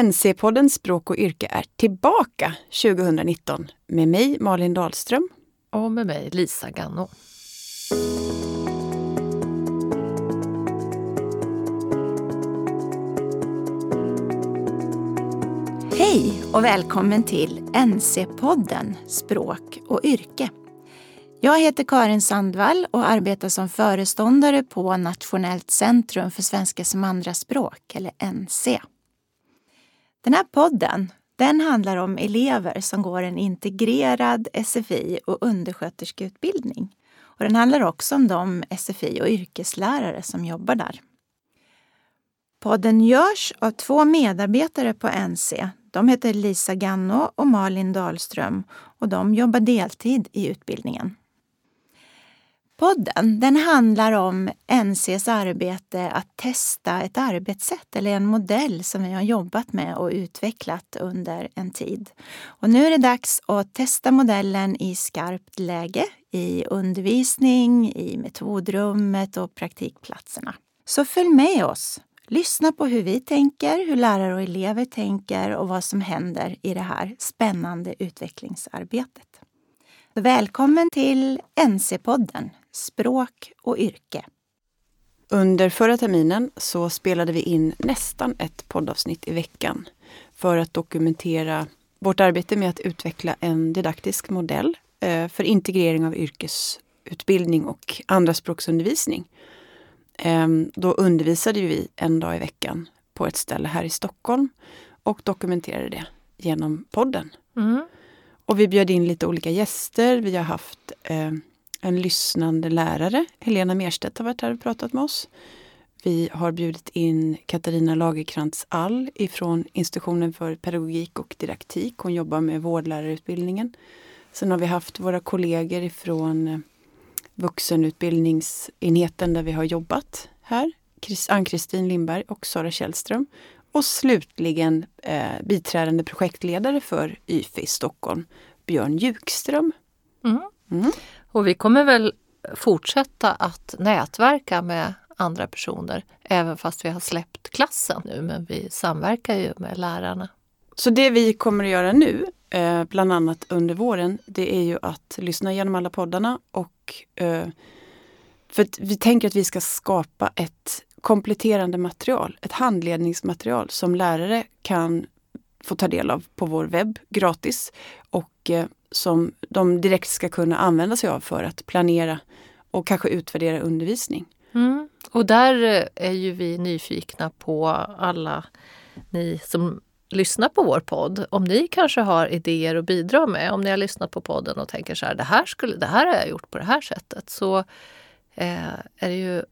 NC-podden Språk och yrke är tillbaka 2019 med mig Malin Dahlström. Och med mig Lisa Ganno. Hej och välkommen till NC-podden Språk och yrke. Jag heter Karin Sandvall och arbetar som föreståndare på Nationellt centrum för svenska som andraspråk, eller NC. Den här podden den handlar om elever som går en integrerad SFI och undersköterskeutbildning. Och den handlar också om de SFI och yrkeslärare som jobbar där. Podden görs av två medarbetare på NC. De heter Lisa Ganno och Malin Dahlström och de jobbar deltid i utbildningen. Podden den handlar om NCs arbete att testa ett arbetssätt eller en modell som vi har jobbat med och utvecklat under en tid. Och nu är det dags att testa modellen i skarpt läge i undervisning, i metodrummet och praktikplatserna. Så följ med oss! Lyssna på hur vi tänker, hur lärare och elever tänker och vad som händer i det här spännande utvecklingsarbetet. Välkommen till NC-podden Språk och yrke. Under förra terminen så spelade vi in nästan ett poddavsnitt i veckan för att dokumentera vårt arbete med att utveckla en didaktisk modell eh, för integrering av yrkesutbildning och andraspråksundervisning. Ehm, då undervisade vi en dag i veckan på ett ställe här i Stockholm och dokumenterade det genom podden. Mm. Och vi bjöd in lite olika gäster. Vi har haft eh, en lyssnande lärare. Helena Merstedt har varit här och pratat med oss. Vi har bjudit in Katarina Lagerkrantz All ifrån Institutionen för pedagogik och didaktik. Hon jobbar med vårdlärarutbildningen. Sen har vi haft våra kollegor ifrån eh, vuxenutbildningsenheten där vi har jobbat här. Ann-Kristin Lindberg och Sara Källström. Och slutligen eh, biträdande projektledare för YFE i Stockholm, Björn Ljukström. Mm. Mm. Och vi kommer väl fortsätta att nätverka med andra personer även fast vi har släppt klassen nu, men vi samverkar ju med lärarna. Så det vi kommer att göra nu, eh, bland annat under våren, det är ju att lyssna igenom alla poddarna och eh, för vi tänker att vi ska skapa ett kompletterande material, ett handledningsmaterial som lärare kan få ta del av på vår webb gratis och eh, som de direkt ska kunna använda sig av för att planera och kanske utvärdera undervisning. Mm. Och där eh, är ju vi nyfikna på alla ni som lyssnar på vår podd. Om ni kanske har idéer att bidra med, om ni har lyssnat på podden och tänker så här, det här, skulle, det här har jag gjort på det här sättet, så eh, är det ju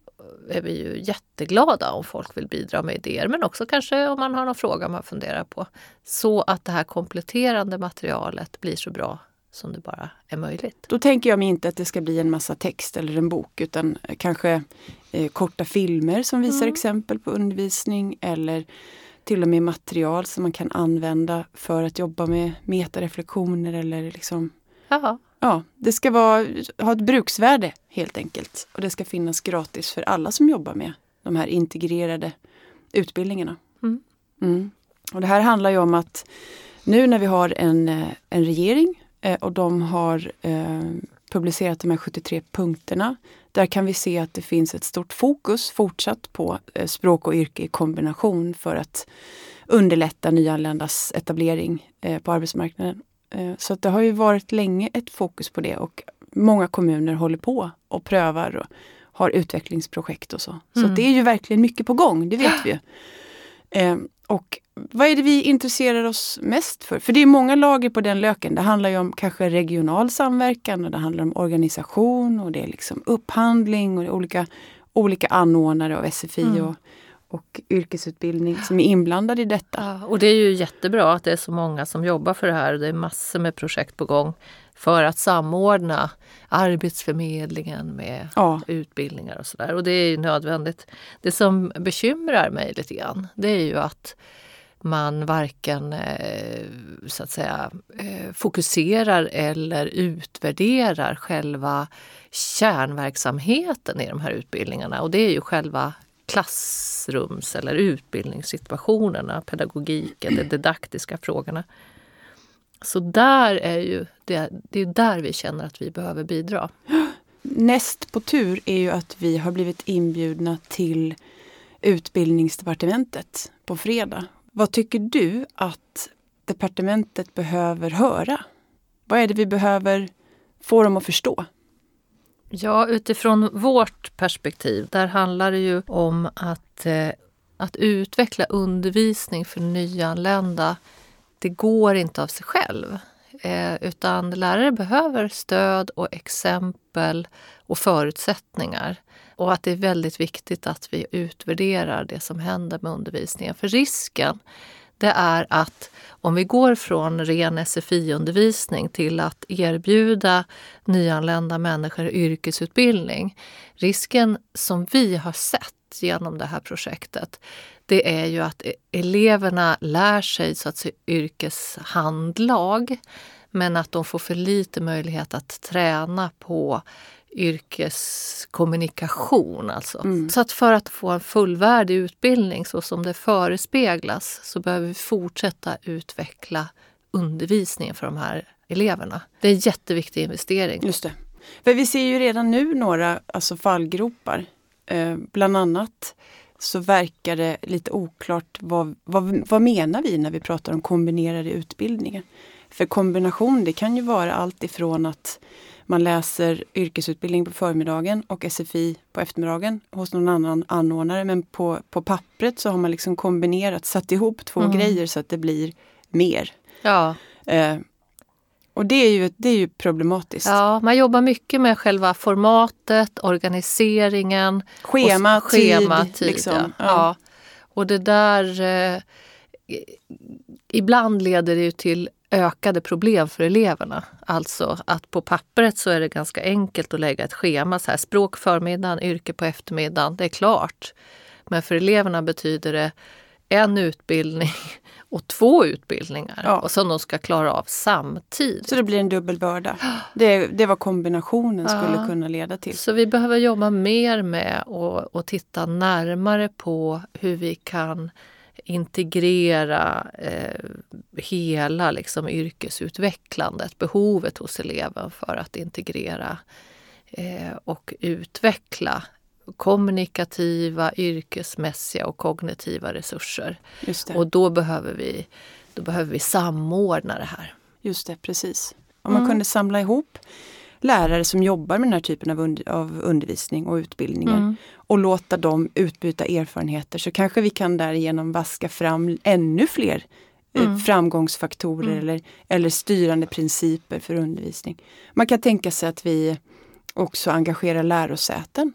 är vi ju jätteglada om folk vill bidra med idéer men också kanske om man har någon fråga man funderar på. Så att det här kompletterande materialet blir så bra som det bara är möjligt. Då tänker jag mig inte att det ska bli en massa text eller en bok utan kanske eh, korta filmer som visar mm. exempel på undervisning eller till och med material som man kan använda för att jobba med metareflektioner eller liksom Jaha. Ja, det ska vara, ha ett bruksvärde helt enkelt. Och det ska finnas gratis för alla som jobbar med de här integrerade utbildningarna. Mm. Mm. Och det här handlar ju om att nu när vi har en, eh, en regering eh, och de har eh, publicerat de här 73 punkterna. Där kan vi se att det finns ett stort fokus fortsatt på eh, språk och yrke i kombination för att underlätta nyanländas etablering eh, på arbetsmarknaden. Eh, så det har ju varit länge ett fokus på det och många kommuner håller på och prövar och har utvecklingsprojekt och så. Så mm. det är ju verkligen mycket på gång, det vet vi. Eh, och vad är det vi intresserar oss mest för? För det är många lager på den löken. Det handlar ju om kanske regional samverkan och det handlar om organisation och det är liksom upphandling och det är olika, olika anordnare av SFI mm. och och yrkesutbildning som är inblandade i detta. Ja, och det är ju jättebra att det är så många som jobbar för det här. Det är massor med projekt på gång för att samordna Arbetsförmedlingen med ja. utbildningar och sådär. Och det är nödvändigt. Det som bekymrar mig lite grann det är ju att man varken eh, så att säga, eh, fokuserar eller utvärderar själva kärnverksamheten i de här utbildningarna och det är ju själva klassrums eller utbildningssituationerna, pedagogiken, de didaktiska frågorna. Så där är ju det, det är där vi känner att vi behöver bidra. Näst på tur är ju att vi har blivit inbjudna till Utbildningsdepartementet på fredag. Vad tycker du att departementet behöver höra? Vad är det vi behöver få dem att förstå? Ja, utifrån vårt perspektiv, där handlar det ju om att, eh, att utveckla undervisning för nyanlända. Det går inte av sig själv. Eh, utan lärare behöver stöd och exempel och förutsättningar. Och att det är väldigt viktigt att vi utvärderar det som händer med undervisningen. För risken det är att om vi går från ren SFI-undervisning till att erbjuda nyanlända människor yrkesutbildning. Risken som vi har sett genom det här projektet det är ju att e- eleverna lär sig så att säga, yrkeshandlag men att de får för lite möjlighet att träna på yrkeskommunikation. Alltså. Mm. Så att för att få en fullvärdig utbildning så som det förespeglas så behöver vi fortsätta utveckla undervisningen för de här eleverna. Det är en jätteviktig investering. Just det. För vi ser ju redan nu några alltså fallgropar. Eh, bland annat så verkar det lite oklart vad, vad, vad menar vi när vi pratar om kombinerade utbildningar. För kombination det kan ju vara allt ifrån att man läser yrkesutbildning på förmiddagen och SFI på eftermiddagen hos någon annan anordnare. Men på, på pappret så har man liksom kombinerat, satt ihop två mm. grejer så att det blir mer. Ja. Eh, och det är, ju, det är ju problematiskt. Ja, man jobbar mycket med själva formatet, organiseringen. Schema, och, schema tid. tid liksom. ja. ja. Och det där... Eh, ibland leder det ju till ökade problem för eleverna. Alltså att på pappret så är det ganska enkelt att lägga ett schema. Så här, språk förmiddagen, yrke på eftermiddagen. Det är klart. Men för eleverna betyder det en utbildning och två utbildningar ja. och som de ska klara av samtidigt. Så det blir en dubbel börda. Det, det är vad kombinationen ja. skulle kunna leda till. Så vi behöver jobba mer med och, och titta närmare på hur vi kan integrera eh, hela liksom, yrkesutvecklandet, behovet hos eleven för att integrera eh, och utveckla kommunikativa, yrkesmässiga och kognitiva resurser. Och då behöver, vi, då behöver vi samordna det här. Just det, precis. Om man mm. kunde samla ihop lärare som jobbar med den här typen av, und av undervisning och utbildningar mm. och låta dem utbyta erfarenheter så kanske vi kan därigenom vaska fram ännu fler eh, mm. framgångsfaktorer mm. Eller, eller styrande principer för undervisning. Man kan tänka sig att vi också engagerar lärosäten.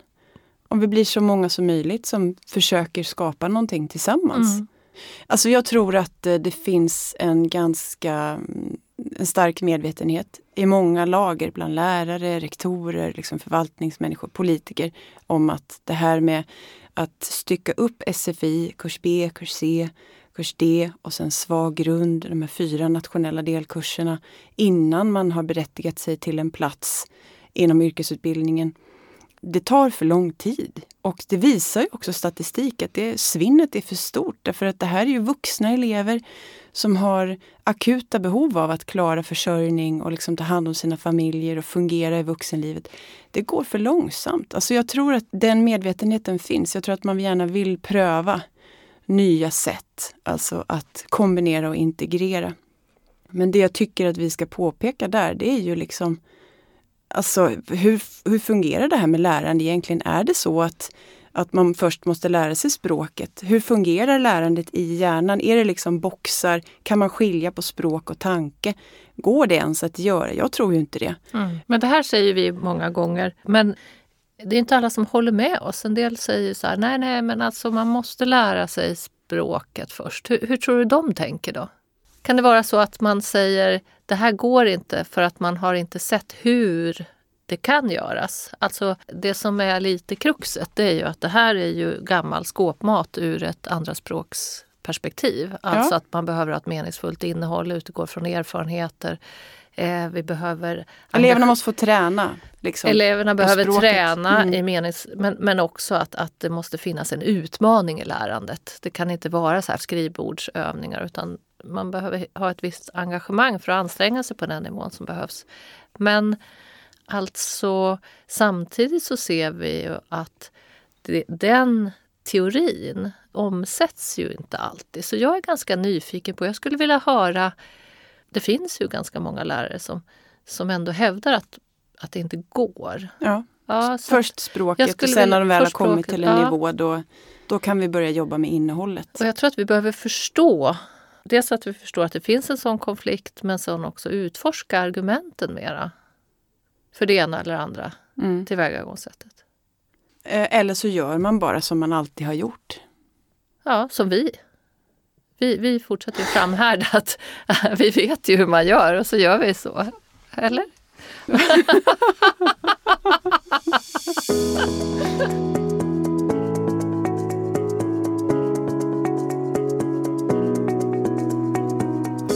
Om vi blir så många som möjligt som försöker skapa någonting tillsammans. Mm. Alltså jag tror att eh, det finns en ganska mm, en stark medvetenhet i många lager bland lärare, rektorer, liksom förvaltningsmänniskor, politiker om att det här med att stycka upp SFI, kurs B, kurs C, kurs D och sen svag grund, de här fyra nationella delkurserna innan man har berättigat sig till en plats inom yrkesutbildningen. Det tar för lång tid och det visar ju också statistik att det, svinnet är för stort därför att det här är ju vuxna elever som har akuta behov av att klara försörjning och liksom ta hand om sina familjer och fungera i vuxenlivet. Det går för långsamt. Alltså jag tror att den medvetenheten finns. Jag tror att man gärna vill pröva nya sätt, alltså att kombinera och integrera. Men det jag tycker att vi ska påpeka där, det är ju liksom Alltså hur, hur fungerar det här med lärande egentligen? Är det så att att man först måste lära sig språket. Hur fungerar lärandet i hjärnan? Är det liksom boxar? Kan man skilja på språk och tanke? Går det ens att göra? Jag tror ju inte det. Mm. Men det här säger vi många gånger. Men det är inte alla som håller med oss. En del säger så här, nej, nej, men alltså man måste lära sig språket först. Hur, hur tror du de tänker då? Kan det vara så att man säger det här går inte för att man har inte sett hur det kan göras. Alltså det som är lite kruxet det är ju att det här är ju gammal skåpmat ur ett andraspråksperspektiv. Alltså ja. att man behöver ha ett meningsfullt innehåll, utgår från erfarenheter, Eh, vi behöver... Eleverna måste få träna. Liksom, Eleverna behöver språket. träna, Mm. i menings, men, men också att, att det måste finnas en utmaning i lärandet. Det kan inte vara så här skrivbordsövningar utan man behöver ha ett visst engagemang för att anstränga sig på den nivån som behövs. Men alltså samtidigt så ser vi ju att det, den teorin omsätts ju inte alltid. Så jag är ganska nyfiken på, jag skulle vilja höra, det finns ju ganska många lärare som, som ändå hävdar att, att det inte går. Ja. Ja, Först språket och sen när de väl har kommit språket, till en ja. nivå då, då kan vi börja jobba med innehållet. Och jag tror att vi behöver förstå, dels att vi förstår att det finns en sån konflikt men sen också utforska argumenten mera. För det ena eller andra Mm. tillvägagångssättet. Eh, Eller så gör man bara som man alltid har gjort. Ja, som vi. Vi, vi fortsätter ju framhärda att vi vet ju hur man gör och så gör vi så. Eller?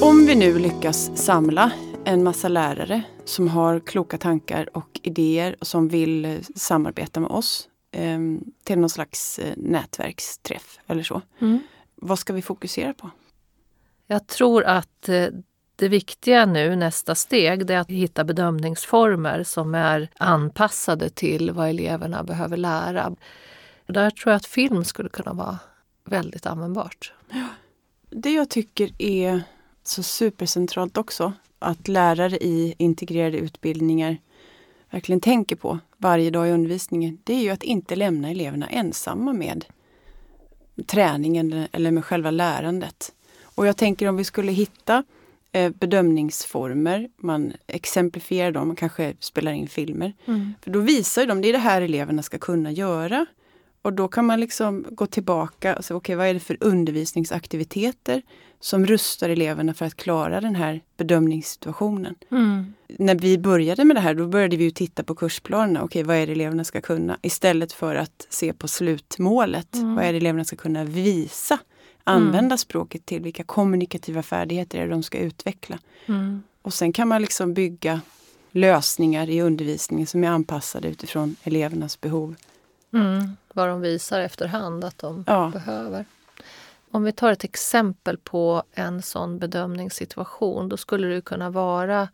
Om vi nu lyckas samla en massa lärare som har kloka tankar och idéer och som vill eh, samarbeta med oss eh, till någon slags eh, nätverksträff eller så. Mm. Vad ska vi fokusera på? Jag tror att eh, det viktiga nu, nästa steg, det är att hitta bedömningsformer som är anpassade till vad eleverna behöver lära. Där tror jag att film skulle kunna vara väldigt användbart. Det jag tycker är så supercentralt också, att lärare i integrerade utbildningar verkligen tänker på varje dag i undervisningen, det är ju att inte lämna eleverna ensamma med träningen eller med själva lärandet. Och jag tänker om vi skulle hitta eh, bedömningsformer, man exemplifierar dem, man kanske spelar in filmer. För då visar de, det är det här eleverna ska kunna göra. Och då kan man liksom gå tillbaka och säga, okej vad är det för undervisningsaktiviteter som rustar eleverna för att klara den här bedömningssituationen. När vi började med det här, då började vi ju titta på kursplanerna. Okej, vad är det eleverna ska kunna? Istället för att se på slutmålet. Vad är det eleverna ska kunna visa? Använda språket till vilka kommunikativa färdigheter är det de ska utveckla. Mm. Och sen kan man liksom bygga lösningar i undervisningen som är anpassade utifrån elevernas behov. Mm. Vad de visar efterhand att de Ja. behöver. Om vi tar ett exempel på en sån bedömningssituation, då skulle det kunna vara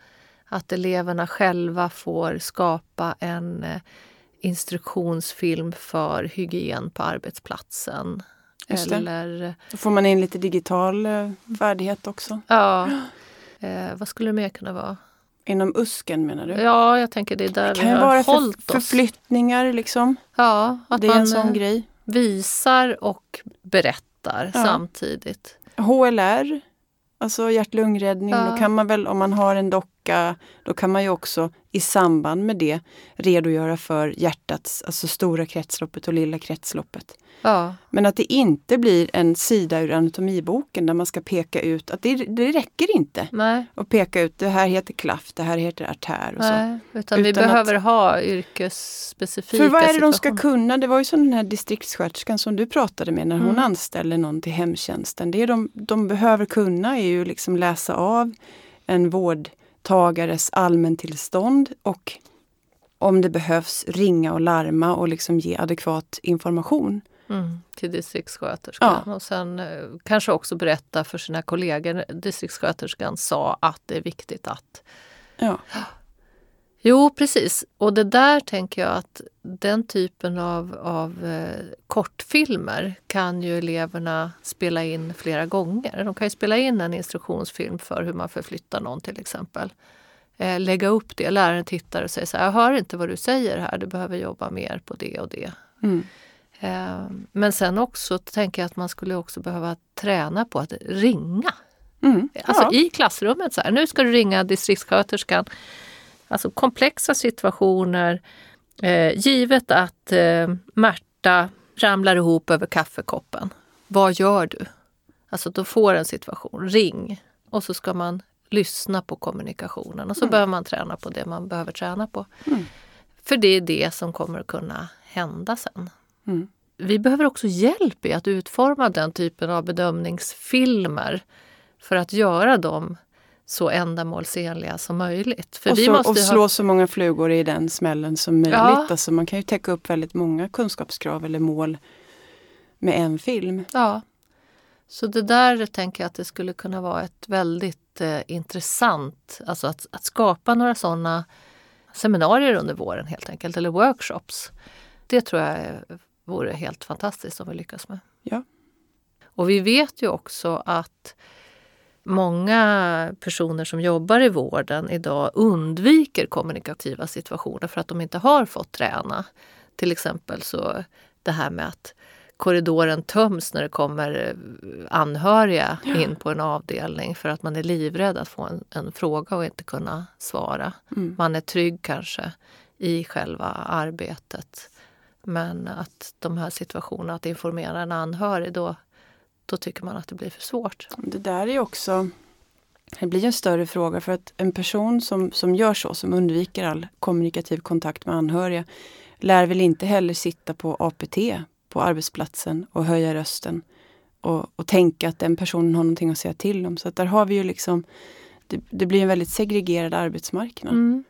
att eleverna själva får skapa en eh, instruktionsfilm för hygien på arbetsplatsen. Eller, Då får man in lite digital eh, färdighet också. ja, eh, vad skulle det mer kunna vara? Inom USKen menar du? Ja, jag tänker det är där det vi kan har vara hållit oss. förflyttningar liksom. Ja, att Det är man en sån eh, grej. visar och berättar Ja. samtidigt. HLR, alltså hjärt-lungräddning, Ja. då kan man väl om man har en docka, då kan man ju också i samband med det redogöra för hjärtats, alltså stora kretsloppet och lilla kretsloppet. Ja, Men att det inte blir en sida ur anatomiboken där man ska peka ut att det, det räcker inte nej. att peka ut det här heter klaff, det här heter artär och så. Nej, utan, vi Utan att- behöver ha yrkesspecifika För vad är det de ska kunna? Det var ju som den här distriktssköterskan som du pratade med när hon Mm. anställer någon till hemtjänsten. Det de, de behöver kunna är ju liksom läsa av en vårdtagares allmäntillstånd och om det behövs ringa och larma och liksom ge adekvat information. Mm, till distriktssköterskan. Ja. Och sen eh, kanske också berätta för sina kollegor. Distriktssköterskan sa att det är viktigt att Ja. Jo, precis. Och det där tänker jag att den typen av, av eh, kortfilmer kan ju eleverna spela in flera gånger. De kan ju spela in en instruktionsfilm för hur man förflyttar någon till exempel. Eh, lägga upp det, läraren tittar och säger så här, jag hör inte vad du säger här, du behöver jobba mer på det och det. Mm. Eh, men sen också tänker jag att man skulle också behöva träna på att ringa. Mm. Alltså ja. i klassrummet. Så här, nu ska du ringa distriktssköterskan. Alltså komplexa situationer. Eh, givet att eh, Märta ramlar ihop över kaffekoppen. Vad gör du? Alltså då får en situation. Ring. Och så ska man lyssna på kommunikationen. Och så behöver man träna på det man behöver träna på. Mm. För det är det som kommer att kunna hända sen. Mm. Vi behöver också hjälp i att utforma den typen av bedömningsfilmer för att göra dem så ändamålsenliga som möjligt. För och, vi så, måste och slå ha... så många flugor i den smällen som möjligt. Ja. Alltså man kan ju täcka upp väldigt många kunskapskrav eller mål med en film. Ja. Så det där tänker jag att det skulle kunna vara ett väldigt eh, intressant, alltså att, att skapa några sådana seminarier under våren helt enkelt, eller workshops. Det tror jag vore helt fantastiskt om vi lyckas med. Ja. Och vi vet ju också att många personer som jobbar i vården idag undviker kommunikativa situationer för att de inte har fått träna. Till exempel så det här med att korridoren töms när det kommer anhöriga Ja. in på en avdelning för att man är livrädd att få en, en fråga och inte kunna svara. Mm. Man är trygg kanske i själva arbetet. Men att de här situationerna, att informera en anhörig, då, då tycker man att det blir för svårt. Det där är också det blir en större fråga för att en person som, som gör så, som undviker all kommunikativ kontakt med anhöriga, lär väl inte heller sitta på APT på arbetsplatsen och höja rösten och, och tänka att den personen har någonting att säga till om. Så att där har vi ju liksom, det, det blir en väldigt segregerad arbetsmarknad. Mm.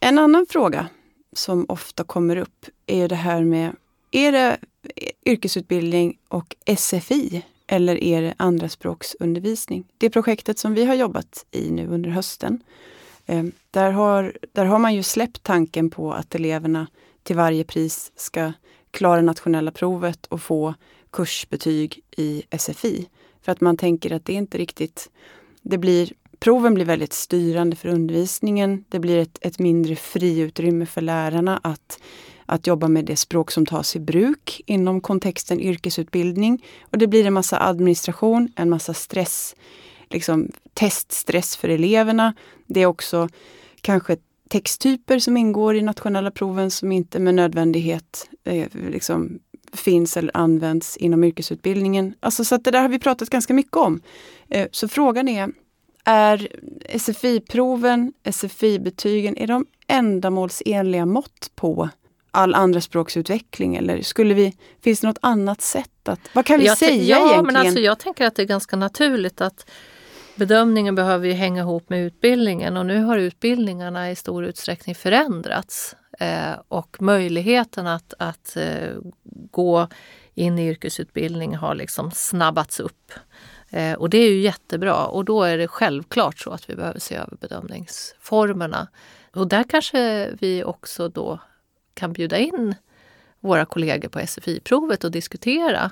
En annan fråga som ofta kommer upp är det här med, är det yrkesutbildning och SFI eller är det andraspråksundervisning? Det projektet som vi har jobbat i nu under hösten, ehm, där, har, där har man ju släppt tanken på att eleverna till varje pris ska klara nationella provet och få kursbetyg i SFI. För att man tänker att det inte riktigt, det blir Proven blir väldigt styrande för undervisningen. Det blir ett, ett mindre friutrymme för lärarna att, att jobba med det språk som tas i bruk inom kontexten yrkesutbildning. Och det blir en massa administration, en massa stress, liksom teststress för eleverna. Det är också kanske texttyper som ingår i nationella proven som inte med nödvändighet eh, liksom finns eller används inom yrkesutbildningen. Alltså, så att det där har vi pratat ganska mycket om. Eh, så frågan är, är SFI-proven, SFI-betygen, är de ändamålsenliga mått på all andra språksutveckling eller skulle vi, finns det något annat sätt att, vad kan vi Jag, säga ja, egentligen? men alltså jag tänker att det är ganska naturligt att bedömningen behöver ju hänga ihop med utbildningen och nu har utbildningarna i stor utsträckning förändrats. Eh, och möjligheten att, att eh, gå in i yrkesutbildning har liksom snabbats upp. Eh, och det är ju jättebra och då är det självklart så att vi behöver se över bedömningsformerna. Och där kanske vi också då kan bjuda in våra kollegor på SFI-provet och diskutera.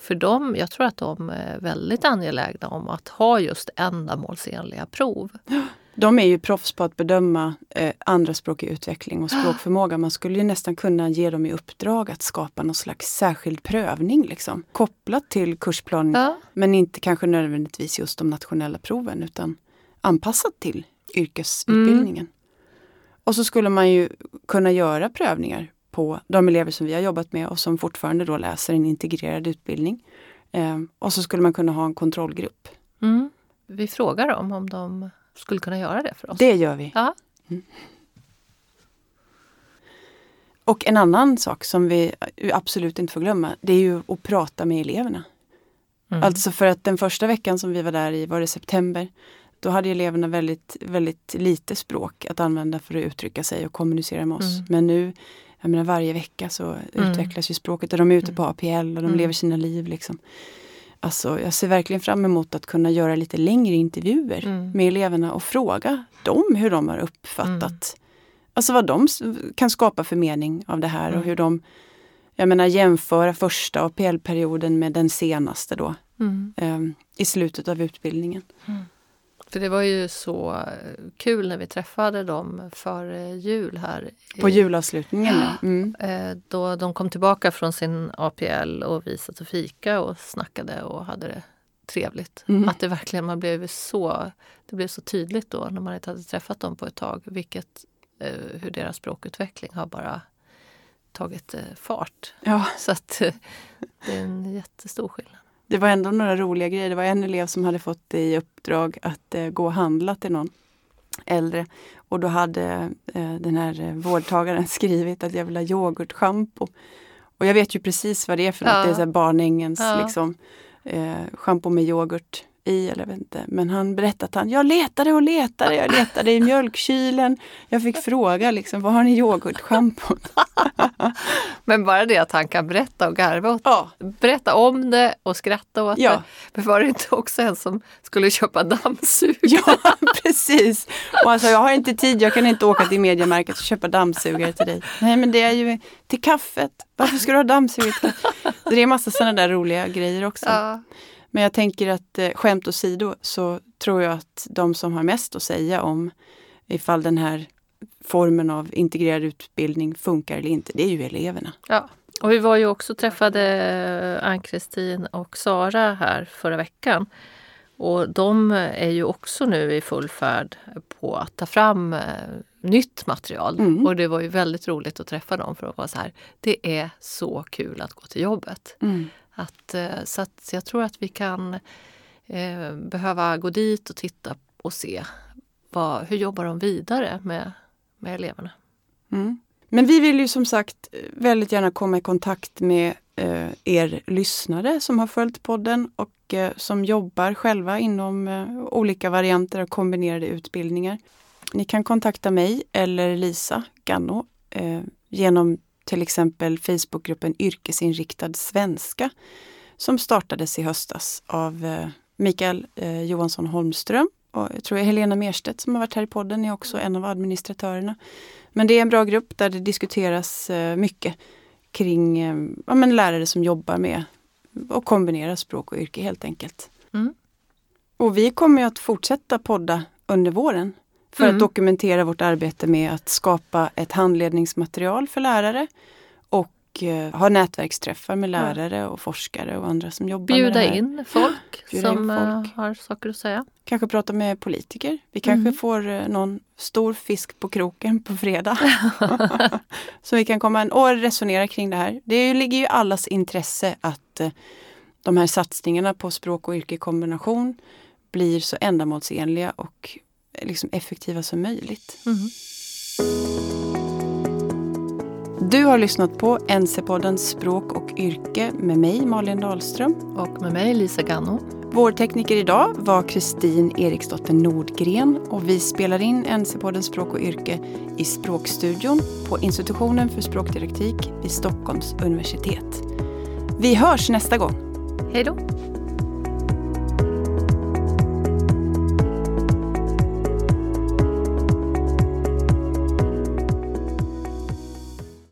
För dem, jag tror att de är väldigt angelägna om att ha just ändamålsenliga prov. De är ju proffs på att bedöma eh, andra språk i utveckling och språkförmåga. Man skulle ju nästan kunna ge dem i uppdrag att skapa någon slags särskild prövning liksom, kopplat till kursplanen. Ja. Men inte kanske nödvändigtvis just de nationella proven utan anpassat till yrkesutbildningen. Och så skulle man ju kunna göra prövningar på de elever som vi har jobbat med och som fortfarande då läser en integrerad utbildning. Eh, och så skulle man kunna ha en kontrollgrupp. Mm. Vi frågar dem om de skulle kunna göra det för oss. Det gör vi. Ja. Och en annan sak som vi absolut inte får glömma, det är ju att prata med eleverna. Mm. Alltså för att den första veckan som vi var där i, var det september, då hade eleverna väldigt, väldigt lite språk att använda för att uttrycka sig och kommunicera med oss. Mm. Men nu, jag menar varje vecka så utvecklas ju språket och de är ute på APL och de Mm. lever sina liv. Liksom. Alltså, jag ser verkligen fram emot att kunna göra lite längre intervjuer Mm. med eleverna och fråga dem hur de har uppfattat Mm. Alltså vad de kan skapa för mening av det här och Mm. hur de jag menar jämföra första APL-perioden med den senaste då Mm. eh, i slutet av utbildningen. För det var ju så eh, kul när vi träffade dem före jul här. På julavslutningen. ja. Mm. Eh, Då de kom tillbaka från sin APL och vi satt och fika och snackade och hade det trevligt. Mm. Att det verkligen man blev så, det blev så tydligt då när man inte hade träffat dem på ett tag vilket, eh, hur deras språkutveckling har bara tagit eh, fart. Ja, Så att eh, det är en jättestor skillnad. Det var ändå några roliga grejer. Det var en elev som hade fått i uppdrag att eh, gå och handla till någon äldre. Och då hade eh, den här vårdtagaren skrivit att jag vill ha yoghurtschampo. Och jag vet ju precis vad det är för något. Ja. Det är så här barnängens Ja. liksom, eh, schampo med yoghurt. I, eller jag vet inte. Men han berättade att han, jag letade och letade, jag letade i mjölkkylen. Jag fick fråga liksom, vad har ni yoghurtschampot? Men bara det att han kan berätta och garva åt ja. Berätta om det och skratta åt Ja. det. Men var det inte också en som skulle köpa dammsugare? ja, precis. Och alltså, jag har inte tid, jag kan inte åka till Mediamarket och köpa dammsugare till dig. Nej, men det är ju till kaffet. Varför ska du ha dammsugare det är massa sådana där roliga grejer också. Ja. Men jag tänker att eh, skämt åsido så tror jag att de som har mest att säga om ifall den här formen av integrerad utbildning funkar eller inte, det är ju eleverna. Ja. Och vi var ju också träffade Ann-Kristin och Sara här förra veckan. Och de är ju också nu i full färd på att ta fram eh, nytt material. Mm. Och det var ju väldigt roligt att träffa dem för att vara så här. Det är så kul att gå till jobbet. Att, eh, så att jag tror att vi kan eh, behöva gå dit och titta och se vad, hur jobbar de vidare med, med eleverna. Mm. Men vi vill ju som sagt väldigt gärna komma i kontakt med eh, er lyssnare som har följt podden och eh, som jobbar själva inom eh, olika varianter av kombinerade utbildningar. Ni kan kontakta mig eller Lisa Ganno eh, genom till exempel Facebookgruppen Yrkesinriktad svenska som startades i höstas av eh, Mikael eh, Johansson Holmström och jag tror Helena Merstedt som har varit här i podden är också en av administratörerna. Men det är en bra grupp där det diskuteras eh, mycket kring ja, men lärare som jobbar med att kombinera språk och yrke helt enkelt. Mm. Och vi kommer att fortsätta podda under våren för Mm. att dokumentera vårt arbete med att skapa ett handledningsmaterial för lärare och eh, ha nätverksträffar med lärare och forskare och andra som jobbar med det Bjuda här. in folk Bjuda in som eh, folk. har saker att säga. Kanske prata med politiker. Vi kanske Mm. får eh, någon stor fisk på kroken på fredag. Så vi kan komma en och resonera kring det här. Det ligger ju allas intresse att eh, de här satsningarna på språk och yrke i kombination blir så ändamålsenliga och liksom effektiva som möjligt. Mm. Du har lyssnat på NC-podden Språk och yrke med mig Malin Dahlström. Och med mig Lisa Ganno. Vår tekniker idag var Kristin Eriksdotter Nordgren och vi spelar in NC-podden Språk och yrke i Språkstudion på Institutionen för språkdidaktik vid Stockholms universitet. Vi hörs nästa gång! Hej då!